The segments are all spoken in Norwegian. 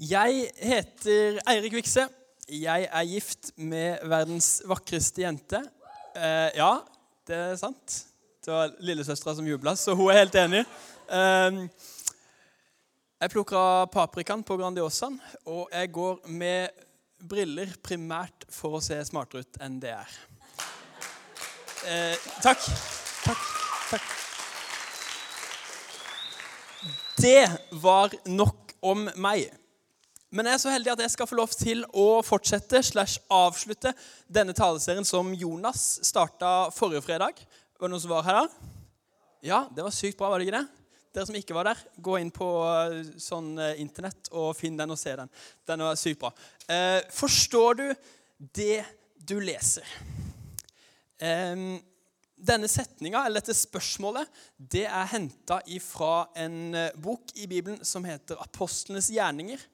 Jeg heter Eirik Vikse. Jeg er gift med verdens vakreste jente. Eh, ja, det er sant. Det var lillesøstera som jubla, så hun er helt enig. Eh, jeg plukka paprikaen på Grandiosaen, og jeg går med briller primært for å se smartere ut enn det er. Eh, takk. Takk. Takk. Det var nok om meg. Men jeg er så heldig at jeg skal få lov til å fortsette slash avslutte denne taleserien som Jonas starta forrige fredag. Var det noen som var her da? Ja, det var sykt bra, var det ikke det? Dere som ikke var der, gå inn på eh, sånn eh, internett og finn den og se den. Den var sykt bra. Eh, forstår du det du leser? Eh, denne setninga, eller dette spørsmålet, det er henta fra en eh, bok i Bibelen som heter 'Apostlenes gjerninger'.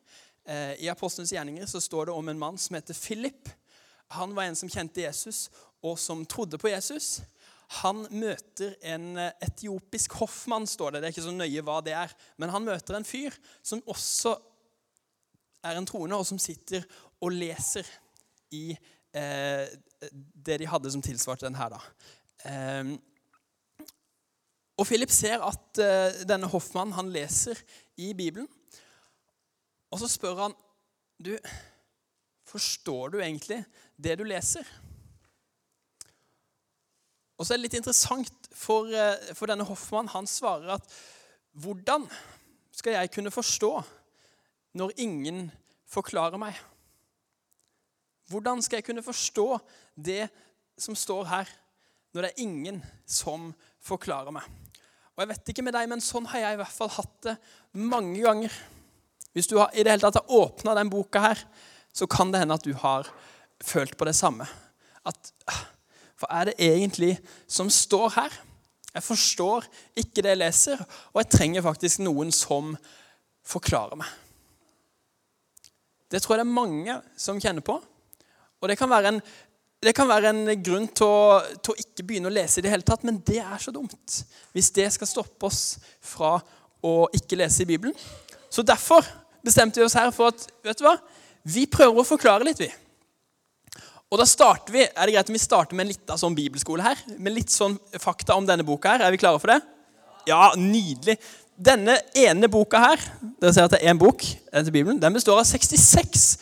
Eh, I Apostlenes gjerninger så står det om en mann som heter Philip. Han var en som kjente Jesus, og som trodde på Jesus. Han møter en eh, etiopisk hoffmann, står det. Det er ikke så nøye hva det er. Men han møter en fyr som også er en troende, og som sitter og leser i eh, det de hadde som tilsvarte den her. da. Eh, og Philip ser at eh, denne hoffmannen han leser i Bibelen. Og så spør han du, Forstår du egentlig det du leser? Og så er det litt interessant, for, eh, for denne Hoffmann han svarer at hvordan skal jeg kunne forstå når ingen forklarer meg? Hvordan skal jeg kunne forstå det som står her, når det er ingen som forklarer meg? Og jeg vet ikke med deg, men Sånn har jeg i hvert fall hatt det mange ganger. Hvis du har, i det hele tatt har åpna den boka her, så kan det hende at du har følt på det samme. At ah, Hva er det egentlig som står her? Jeg forstår ikke det jeg leser, og jeg trenger faktisk noen som forklarer meg. Det tror jeg det er mange som kjenner på. Og det kan være en, kan være en grunn til å, til å, ikke begynne å lese i det hele tatt, men det er så dumt hvis det skal stoppe oss fra å ikke lese i Bibelen. Så derfor bestemte vi oss her for at vet du hva? vi prøver å forklare litt. vi. Og da starter vi, Er det greit om vi starter med en liten sånn bibelskole her? Med litt sånn fakta om denne boka her. Er vi klare for det? Ja, nydelig. Denne ene boka her dere ser at det er en bok til Bibelen, den består av 66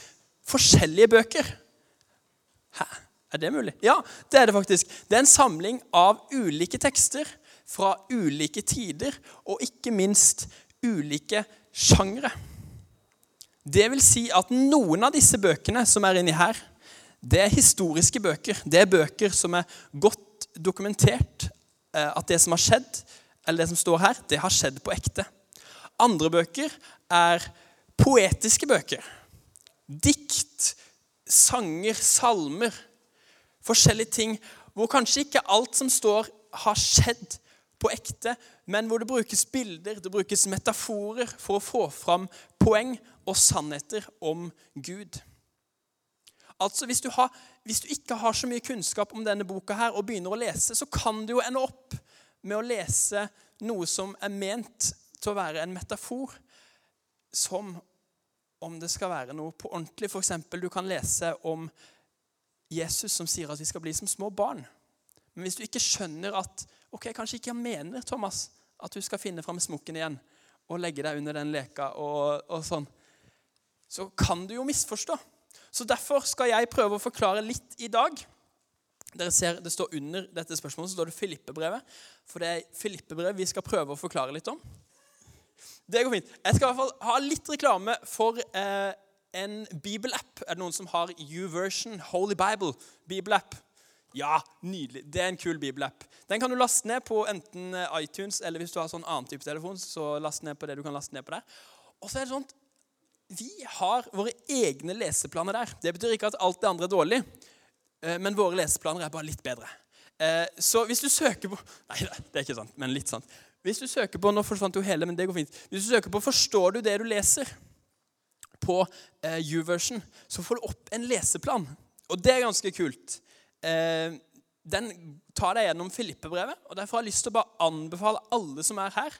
forskjellige bøker. Hæ? Er det mulig? Ja, det er det faktisk. Det er en samling av ulike tekster fra ulike tider, og ikke minst ulike sjangre. Det vil si at noen av disse bøkene som er inni her, det er historiske bøker. Det er bøker som er godt dokumentert eh, at det som har skjedd, eller det som står her, det har skjedd på ekte. Andre bøker er poetiske bøker. Dikt, sanger, salmer. Forskjellige ting hvor kanskje ikke alt som står, har skjedd på ekte, men hvor det brukes bilder, det brukes metaforer for å få fram poeng og sannheter om Gud. Altså, hvis du, har, hvis du, ikke har så mye kunnskap om denne boka her, og begynner å lese, så kan du jo ende opp med å lese noe som er ment til å være en metafor, som om det skal være noe på ordentlig. F.eks. du kan lese om Jesus som sier at vi skal bli som små barn. Men hvis du ikke skjønner at ok, kanskje ikke jeg mener Thomas, at du skal finne fram smokken igjen og legge deg under den leka, og, og sånn, så kan du jo misforstå. Så Derfor skal jeg prøve å forklare litt i dag. Dere ser Det står under dette spørsmålet så står det Filippebrevet. For det er Filippebrevet vi skal prøve å forklare litt om. Det går fint. Jeg skal i hvert fall ha litt reklame for eh, en bibelapp. Er det noen som har U-version, Holy Bible, bibelapp? Ja, nydelig. Det er en kul bibelapp. Den kan du laste ned på enten eh, iTunes eller hvis du har sånn annen type telefon. så last ned på det du kan laste ned på der. Og så er det sånn Vi har våre egne leseplaner der. Det betyr ikke at alt det andre er dårlig, eh, men våre leseplaner er bare litt bedre. Eh, så hvis du søker på Nei, det er ikke sant, men litt sant. Hvis du søker på Nå forsvant jo hele, men det går fint. Hvis du søker på 'Forstår du det du leser?' på U-version, så får du opp en leseplan. Og det er ganske kult eh, den tar deg gjennom Filippe-brevet. og Derfor har jeg lyst til å bare anbefale alle som er her,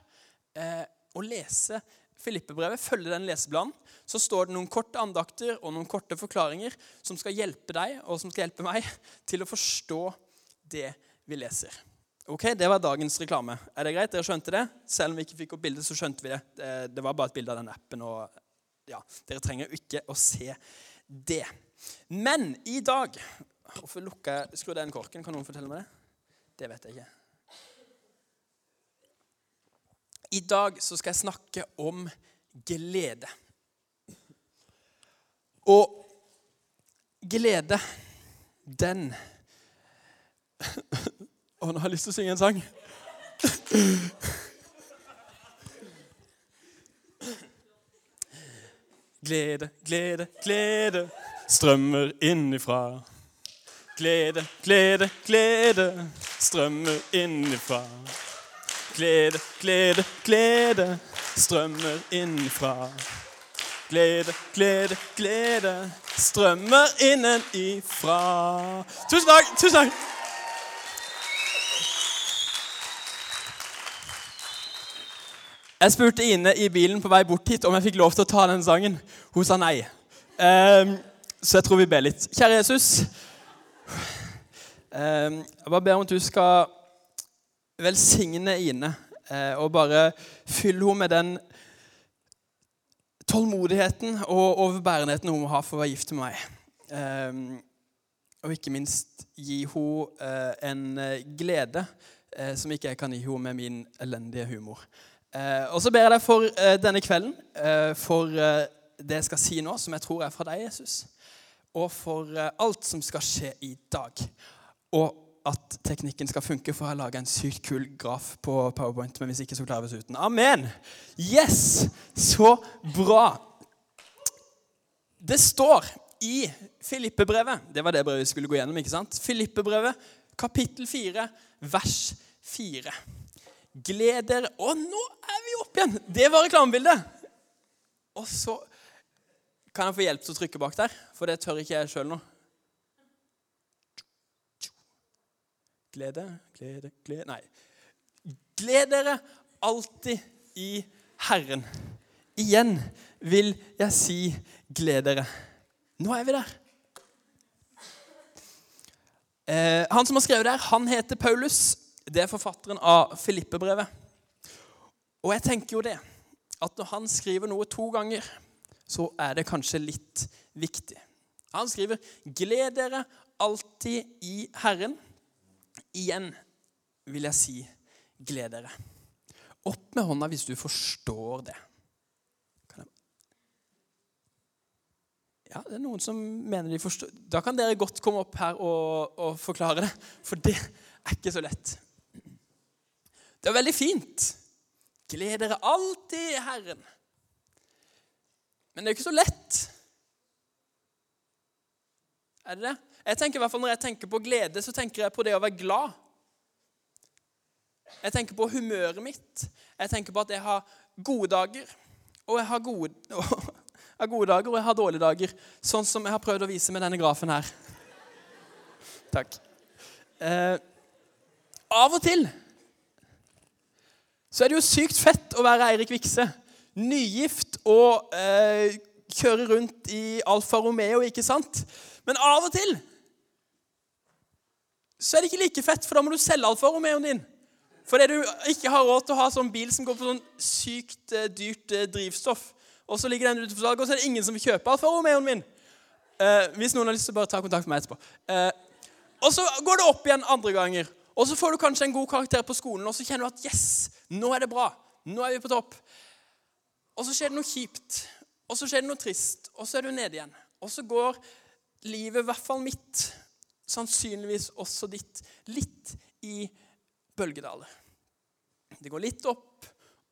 eh, å lese Filippebrevet, følge den leseplanen, så står det noen korte andakter og noen korte forklaringer som skal hjelpe deg og som skal hjelpe meg til å forstå det vi leser. Ok, Det var dagens reklame. Er det greit? Dere skjønte det? Selv om vi ikke fikk opp bildet, så skjønte vi det. Det var bare et bilde av den appen. og ja, Dere trenger jo ikke å se det. Men i dag Hvorfor jeg Skru den korken. Kan noen fortelle meg det? Det vet jeg ikke. I dag så skal jeg snakke om glede. Og glede, den Å, nå har jeg lyst til å synge en sang. Glede, glede, glede strømmer innifra. Glede, glede, glede strømmer innifra. Glede, glede, glede strømmer innenfra. Glede, glede, glede strømmer innenifra. Tusen takk! Tusen takk! Jeg spurte Ine i bilen på vei bort hit om jeg fikk lov til å ta den sangen. Hun sa nei. Um, så jeg tror vi ber litt. Kjære Jesus. Um, jeg bare ber om at du skal velsigne Ine eh, og bare fylle henne med den tålmodigheten og overbærenheten hun må ha for å være gift med meg. Eh, og ikke minst gi henne eh, en glede som ikke jeg kan gi henne med min elendige humor. og så ber jeg deg for denne kvelden, for det jeg skal si nå, som jeg tror er fra deg, Jesus, og for alt som skal skje i dag. Og at teknikken skal funke, for jeg har laga en sykt kul graf på Powerpoint. Men hvis ikke, så klarer vi oss uten. Amen! Yes! Så bra. Det står i Filippebrevet Det var det brevet vi skulle gå gjennom. ikke sant? Filippebrevet, kapittel 4, vers 4. Gled dere Å, nå er vi oppe igjen! Det var reklamebildet. Og så Kan jeg få hjelp til å trykke bak der? For det tør ikke jeg sjøl nå. Glede, glede, glede Nei. Gled dere alltid i Herren. Igjen vil jeg si gled dere. Nå er vi der. Eh, han som har skrevet der, han heter Paulus. Det er forfatteren av Filippebrevet. Og jeg tenker jo det, at når han skriver noe to ganger, så er det kanskje litt viktig. Han skriver 'Gled dere alltid i Herren'. Igjen vil jeg si gled dere. Opp med hånda hvis du forstår det. Ja, det er noen som mener de forstår Da kan dere godt komme opp her og, og forklare det, for det er ikke så lett. Det er veldig fint. Gled dere alltid i Herren. Men det er jo ikke så lett. Er det det? Jeg tenker i hvert fall Når jeg tenker på glede, så tenker jeg på det å være glad. Jeg tenker på humøret mitt. Jeg tenker på at jeg har gode dager. Og jeg har gode, har gode dager, og jeg har dårlige dager. Sånn som jeg har prøvd å vise med denne grafen her. Takk. Eh, av og til så er det jo sykt fett å være Eirik Vikse. Nygift og eh, kjører rundt i Alfa Romeo, ikke sant? Men av og til så er det ikke like fett, for da må du selge Alfa Romeoen din. Fordi du ikke har råd til å ha sånn bil som går på sånn sykt eh, dyrt eh, drivstoff. Og så ligger den ute for salg, og så er det ingen som vil kjøpe Alfa Romeoen min. Uh, hvis noen har lyst til å bare ta kontakt med meg etterpå. og så går det opp igjen andre ganger. Og så får du kanskje en god karakter på skolen, og så kjenner du at yes, nå er det bra. Nå er vi på topp. Og så skjer det noe kjipt. Og så skjer det noe trist. Og så er du nede igjen. Og så går livet, i hvert fall mitt, sannsynligvis også ditt, litt i bølgedaler. Det går litt opp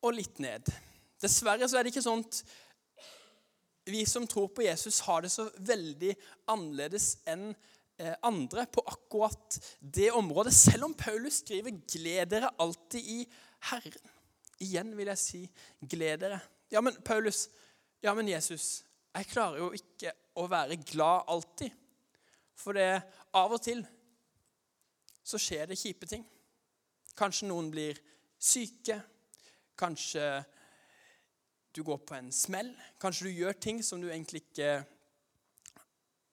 og litt ned. Dessverre så er det ikke at vi som tror på Jesus, har det så veldig annerledes enn eh, andre på akkurat det området. Selv om Paulus skriver 'gled dere alltid i Herren'. Igjen vil jeg si 'gled dere'. Ja, men Paulus, ja, men Jesus, jeg klarer jo ikke å være glad alltid. For det av og til så skjer det kjipe ting. Kanskje noen blir syke. Kanskje du går på en smell. Kanskje du gjør ting som du egentlig ikke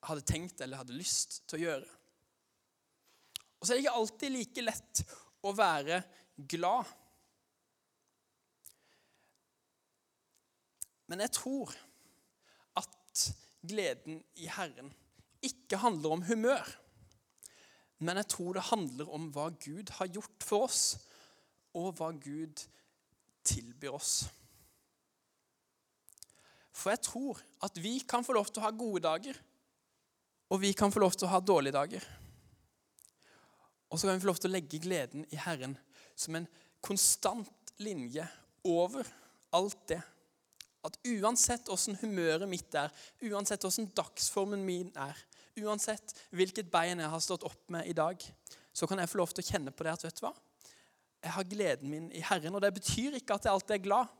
hadde tenkt eller hadde lyst til å gjøre. Og så er det ikke alltid like lett å være glad. Men jeg tror at gleden i Herren ikke handler om humør. Men jeg tror det handler om hva Gud har gjort for oss, og hva Gud tilbyr oss. For jeg tror at vi kan få lov til å ha gode dager, og vi kan få lov til å ha dårlige dager. Og så kan vi få lov til å legge gleden i Herren som en konstant linje over alt det. At uansett åssen humøret mitt er, uansett åssen dagsformen min er, uansett hvilket bein jeg har stått opp med i dag, så kan jeg få lov til å kjenne på det at vet du hva? Jeg har gleden min i Herren. Og det betyr ikke at jeg alltid er glad,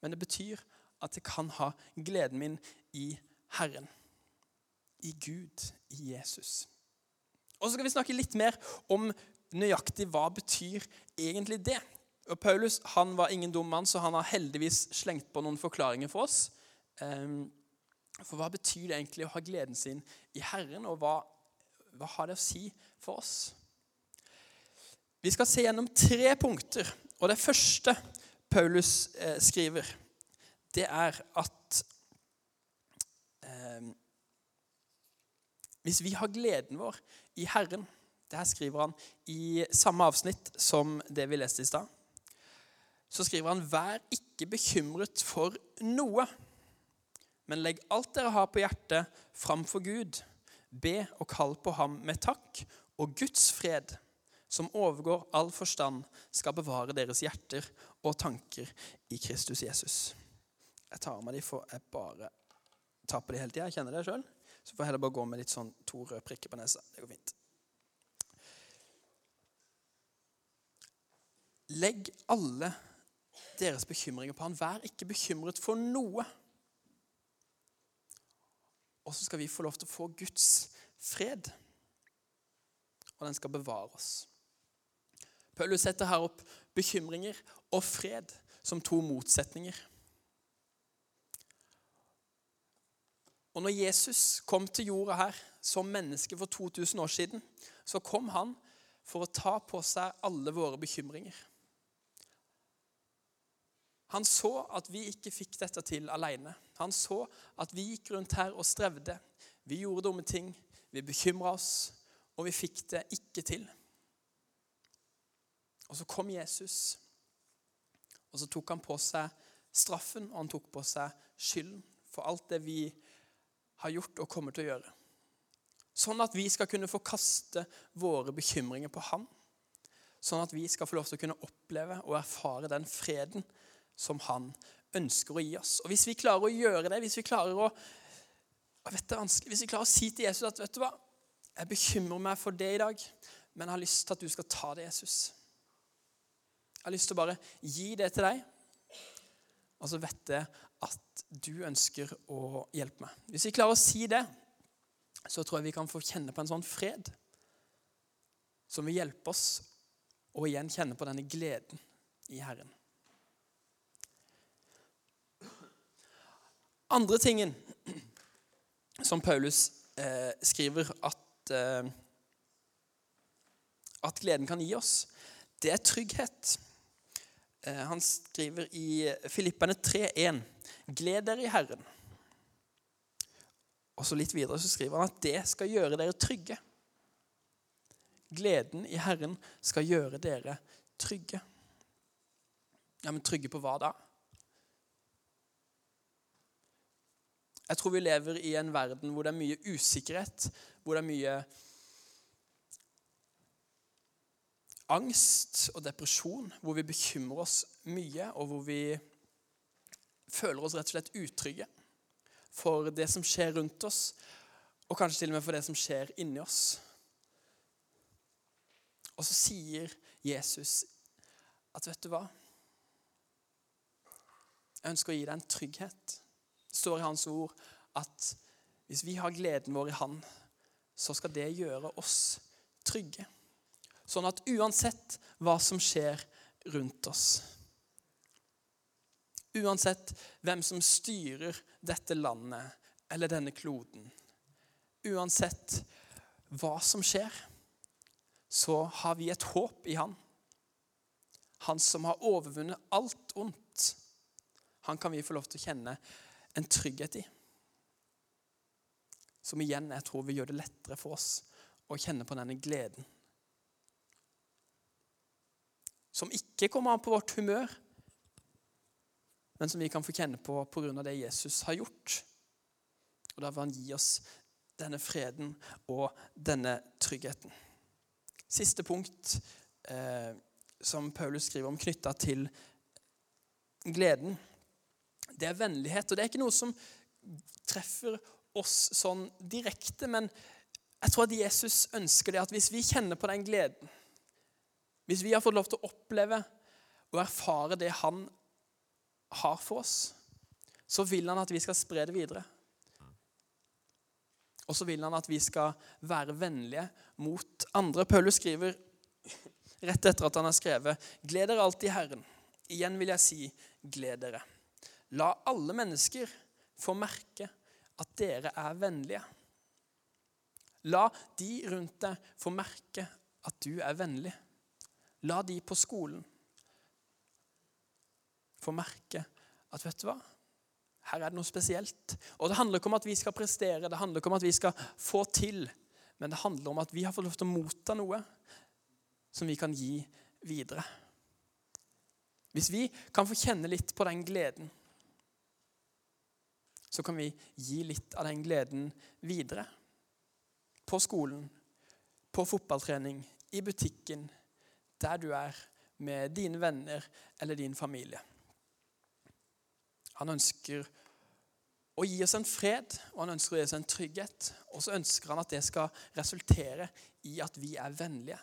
men det betyr at jeg kan ha gleden min i Herren. I Gud, i Jesus. Og så skal vi snakke litt mer om nøyaktig hva betyr egentlig det. Og Paulus han var ingen dum mann, så han har heldigvis slengt på noen forklaringer for oss. Ehm, for hva betyr det egentlig å ha gleden sin i Herren, og hva, hva har det å si for oss? Vi skal se gjennom tre punkter. Og det første Paulus eh, skriver, det er at eh, hvis vi har gleden vår i Herren Det her skriver han i samme avsnitt som det vi leste i stad. Så skriver han, 'Vær ikke bekymret for noe', men legg alt dere har på hjertet, framfor Gud. Be og kall på ham med takk, og Guds fred, som overgår all forstand, skal bevare deres hjerter og tanker i Kristus Jesus. Jeg tar meg de, for jeg bare tar på de hele tida. Jeg kjenner det sjøl. Så får jeg heller bare gå med litt sånn to røde prikker på nesa. Det går fint. Legg alle deres bekymringer på han. Vær ikke bekymret for noe. Og så skal vi få lov til å få Guds fred. Og den skal bevare oss. Paulus setter her opp bekymringer og fred som to motsetninger. Og når Jesus kom til jorda her som menneske for 2000 år siden, så kom han for å ta på seg alle våre bekymringer. Han så at vi ikke fikk dette til alene. Han så at vi gikk rundt her og strevde. Vi gjorde dumme ting, vi bekymra oss, og vi fikk det ikke til. Og så kom Jesus, og så tok han på seg straffen, og han tok på seg skylden for alt det vi har gjort og kommer til å gjøre. Sånn at vi skal kunne få kaste våre bekymringer på Han. Sånn at vi skal få lov til å kunne oppleve og erfare den freden som Han ønsker å gi oss. Og Hvis vi klarer å gjøre det, hvis vi klarer å, hvis vi klarer å si til Jesus at vet du hva, jeg bekymrer meg for det i dag, men jeg har lyst til at du skal ta det, Jesus. Jeg har lyst til å bare gi det til deg. Og så vet jeg at du ønsker å hjelpe meg. Hvis vi klarer å si det, så tror jeg vi kan få kjenne på en sånn fred som vil hjelpe oss å igjen kjenne på denne gleden i Herren. Andre tingen som Paulus eh, skriver at, eh, at gleden kan gi oss, det er trygghet. Eh, han skriver i Filippene 3,1.: Gled dere i Herren. Og så litt videre så skriver han at det skal gjøre dere trygge. Gleden i Herren skal gjøre dere trygge. Ja, Men trygge på hva da? Jeg tror vi lever i en verden hvor det er mye usikkerhet, hvor det er mye angst og depresjon, hvor vi bekymrer oss mye, og hvor vi føler oss rett og slett utrygge for det som skjer rundt oss, og kanskje til og med for det som skjer inni oss. Og så sier Jesus at vet du hva? Jeg ønsker å gi deg en trygghet. Står i hans ord at hvis vi har gleden vår i Han, så skal det gjøre oss trygge. Sånn at uansett hva som skjer rundt oss, Uansett hvem som styrer dette landet eller denne kloden. Uansett hva som skjer, så har vi et håp i Han. Han som har overvunnet alt ondt. Han kan vi få lov til å kjenne en trygghet i. Som igjen jeg tror vil gjøre det lettere for oss å kjenne på denne gleden. Som ikke kommer an på vårt humør, men som vi kan få kjenne på pga. det Jesus har gjort. Og Da vil han gi oss denne freden og denne tryggheten. Siste punkt eh, som Paulus skriver om knytta til gleden, det er vennlighet. Og det er ikke noe som treffer oss sånn direkte, men jeg tror at Jesus ønsker det at hvis vi kjenner på den gleden, hvis vi har fått lov til å oppleve og erfare det han har for oss, så vil han at vi skal spre det videre. Og så vil han at vi skal være vennlige mot andre. Paulus skriver rett etter at han har skrevet Gled dere alltid Herren. Igjen vil jeg si gled dere. La alle mennesker få merke at dere er vennlige. La de rundt deg få merke at du er vennlig. La de på skolen få merke at vet du hva? Her er det noe spesielt. Og Det handler ikke om at vi skal prestere, det handler ikke om at vi skal få til. Men det handler om at vi har fått lov til å motta noe som vi kan gi videre. Hvis vi kan få kjenne litt på den gleden, så kan vi gi litt av den gleden videre. På skolen, på fotballtrening, i butikken, der du er med dine venner eller din familie. Han ønsker å gi oss en fred, og han ønsker å gi oss en trygghet. Og så ønsker han at det skal resultere i at vi er vennlige.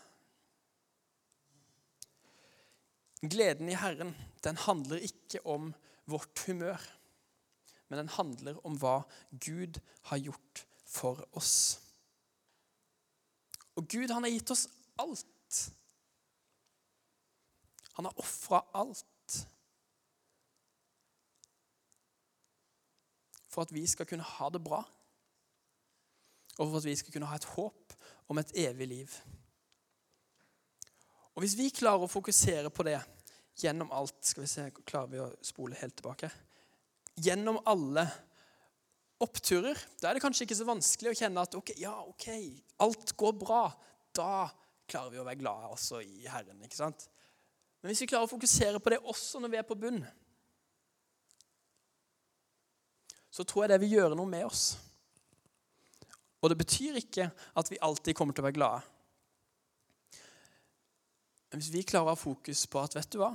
Gleden i Herren den handler ikke om vårt humør, men den handler om hva Gud har gjort for oss. Og Gud han har gitt oss alt. Han har ofra alt for at vi skal kunne ha det bra, og for at vi skal kunne ha et håp om et evig liv. Og Hvis vi klarer å fokusere på det gjennom alt Skal vi se, Klarer vi å spole helt tilbake? Gjennom alle oppturer, da er det kanskje ikke så vanskelig å kjenne at ok, ja, ok, alt går bra. Da klarer vi å være glade også i Herren. ikke sant? Men hvis vi klarer å fokusere på det også når vi er på bunn, så tror jeg det vil gjøre noe med oss. Og det betyr ikke at vi alltid kommer til å være glade. Men hvis vi klarer å ha fokus på at vet du hva?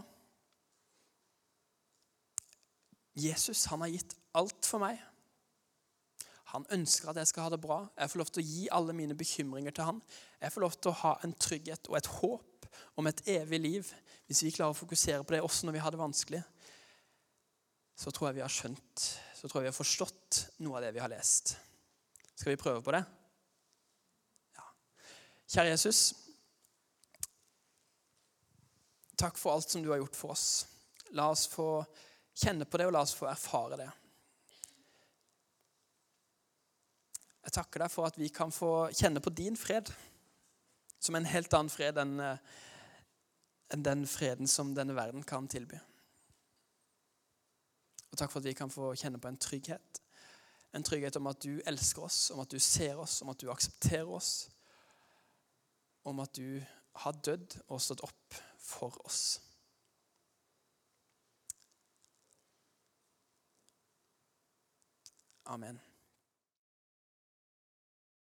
Jesus han har gitt alt for meg. Han ønsker at jeg skal ha det bra. Jeg får lov til å gi alle mine bekymringer til han. Jeg får lov til å ha en trygghet og et håp om et evig liv. Hvis vi klarer å fokusere på det også når vi har det vanskelig, så tror jeg vi har skjønt, så tror jeg vi har forstått noe av det vi har lest. Skal vi prøve på det? Ja. Kjære Jesus. Takk for alt som du har gjort for oss. La oss få kjenne på det, og la oss få erfare det. Jeg takker deg for at vi kan få kjenne på din fred, som en helt annen fred enn eh, enn den freden som denne verden kan tilby. Og takk for at vi kan få kjenne på en trygghet. En trygghet om at du elsker oss, om at du ser oss, om at du aksepterer oss. Om at du har dødd og stått opp for oss. Amen.